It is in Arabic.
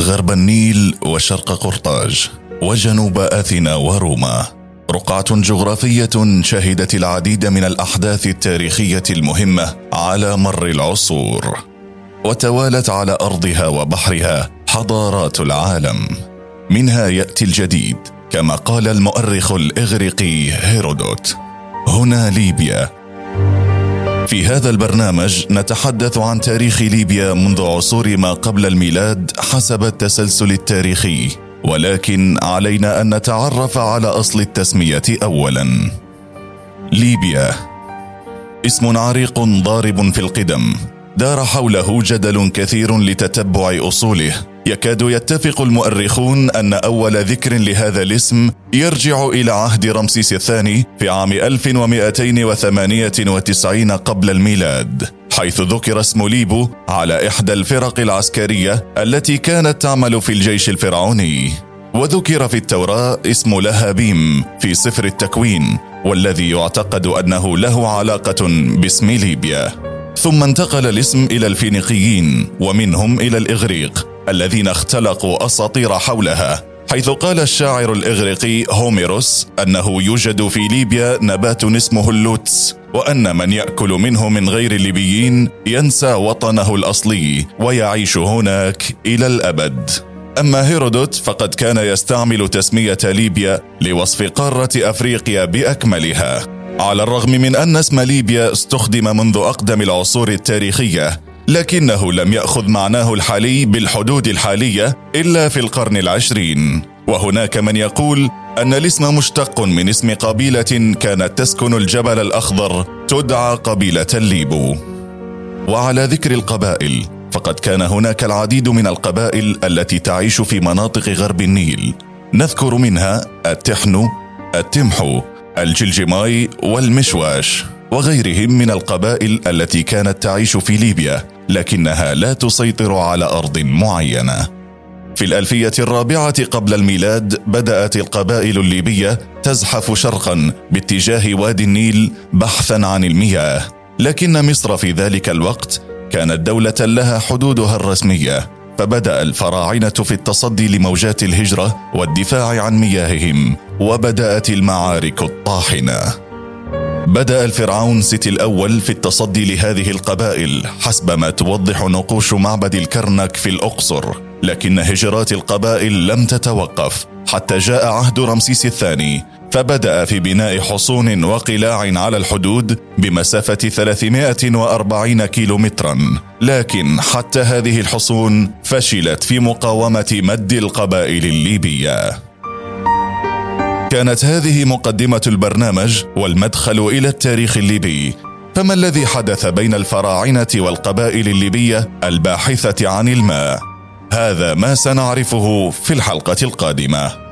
غرب النيل وشرق قرطاج وجنوب آثينا وروما. رقعة جغرافية شهدت العديد من الأحداث التاريخية المهمة على مر العصور وتوالت على أرضها وبحرها حضارات العالم. منها يأتي الجديد كما قال المؤرخ الإغريقي هيرودوت. هنا ليبيا في هذا البرنامج نتحدث عن تاريخ ليبيا منذ عصور ما قبل الميلاد حسب التسلسل التاريخي. ولكن علينا أن نتعرف على أصل التسمية اولا. ليبيا. اسم عريق ضارب في القدم. دار حوله جدل كثير لتتبع أصوله. يكاد يتفق المؤرخون أن أول ذكر لهذا الاسم يرجع إلى عهد رمسيس الثاني في عام 1298 قبل الميلاد حيث ذكر اسم ليبو على إحدى الفرق العسكرية التي كانت تعمل في الجيش الفرعوني. وذكر في التوراة اسم لهابيم في سفر التكوين والذي يعتقد أنه له علاقة باسم ليبيا. ثم انتقل الاسم إلى الفينيقيين ومنهم إلى الإغريق. الذين اختلقوا أساطير حولها حيث قال الشاعر الإغريقي هوميروس أنه يوجد في ليبيا نبات اسمه اللوتس وأن من يأكل منه من غير الليبيين ينسى وطنه الأصلي ويعيش هناك إلى الأبد. أما هيرودوت فقد كان يستعمل تسمية ليبيا لوصف قارة أفريقيا بأكملها على الرغم من أن اسم ليبيا استخدم منذ أقدم العصور التاريخية. لكنه لم يأخذ معناه الحالي بالحدود الحالية إلا في القرن العشرين. وهناك من يقول أن الاسم مشتق من اسم قبيلة كانت تسكن الجبل الأخضر تدعى قبيلة الليبو وعلى ذكر القبائل فقد كان هناك العديد من القبائل التي تعيش في مناطق غرب النيل. نذكر منها التحنو التمحو الجلجماي والمشواش. وغيرهم من القبائل التي كانت تعيش في ليبيا لكنها لا تسيطر على أرض معينة في الألفية الرابعة قبل الميلاد بدأت القبائل الليبية تزحف شرقا باتجاه وادي النيل بحثا عن المياه، لكن مصر في ذلك الوقت كانت دولة لها حدودها الرسمية، فبدأ الفراعنة في التصدي لموجات الهجرة والدفاع عن مياههم، وبدأت المعارك الطاحنة. بدأ الفرعون سيتي الأول في التصدي لهذه القبائل حسب ما توضح نقوش معبد الكرنك في الأقصر لكن هجرات القبائل لم تتوقف حتى جاء عهد رمسيس الثاني فبدأ في بناء حصون وقلاع على الحدود بمسافة 340 كيلومترا. لكن حتى هذه الحصون فشلت في مقاومة مد القبائل الليبية. كانت هذه مقدمة البرنامج والمدخل إلى التاريخ الليبي فما الذي حدث بين الفراعنة والقبائل الليبية الباحثة عن الماء؟ هذا ما سنعرفه في الحلقة القادمة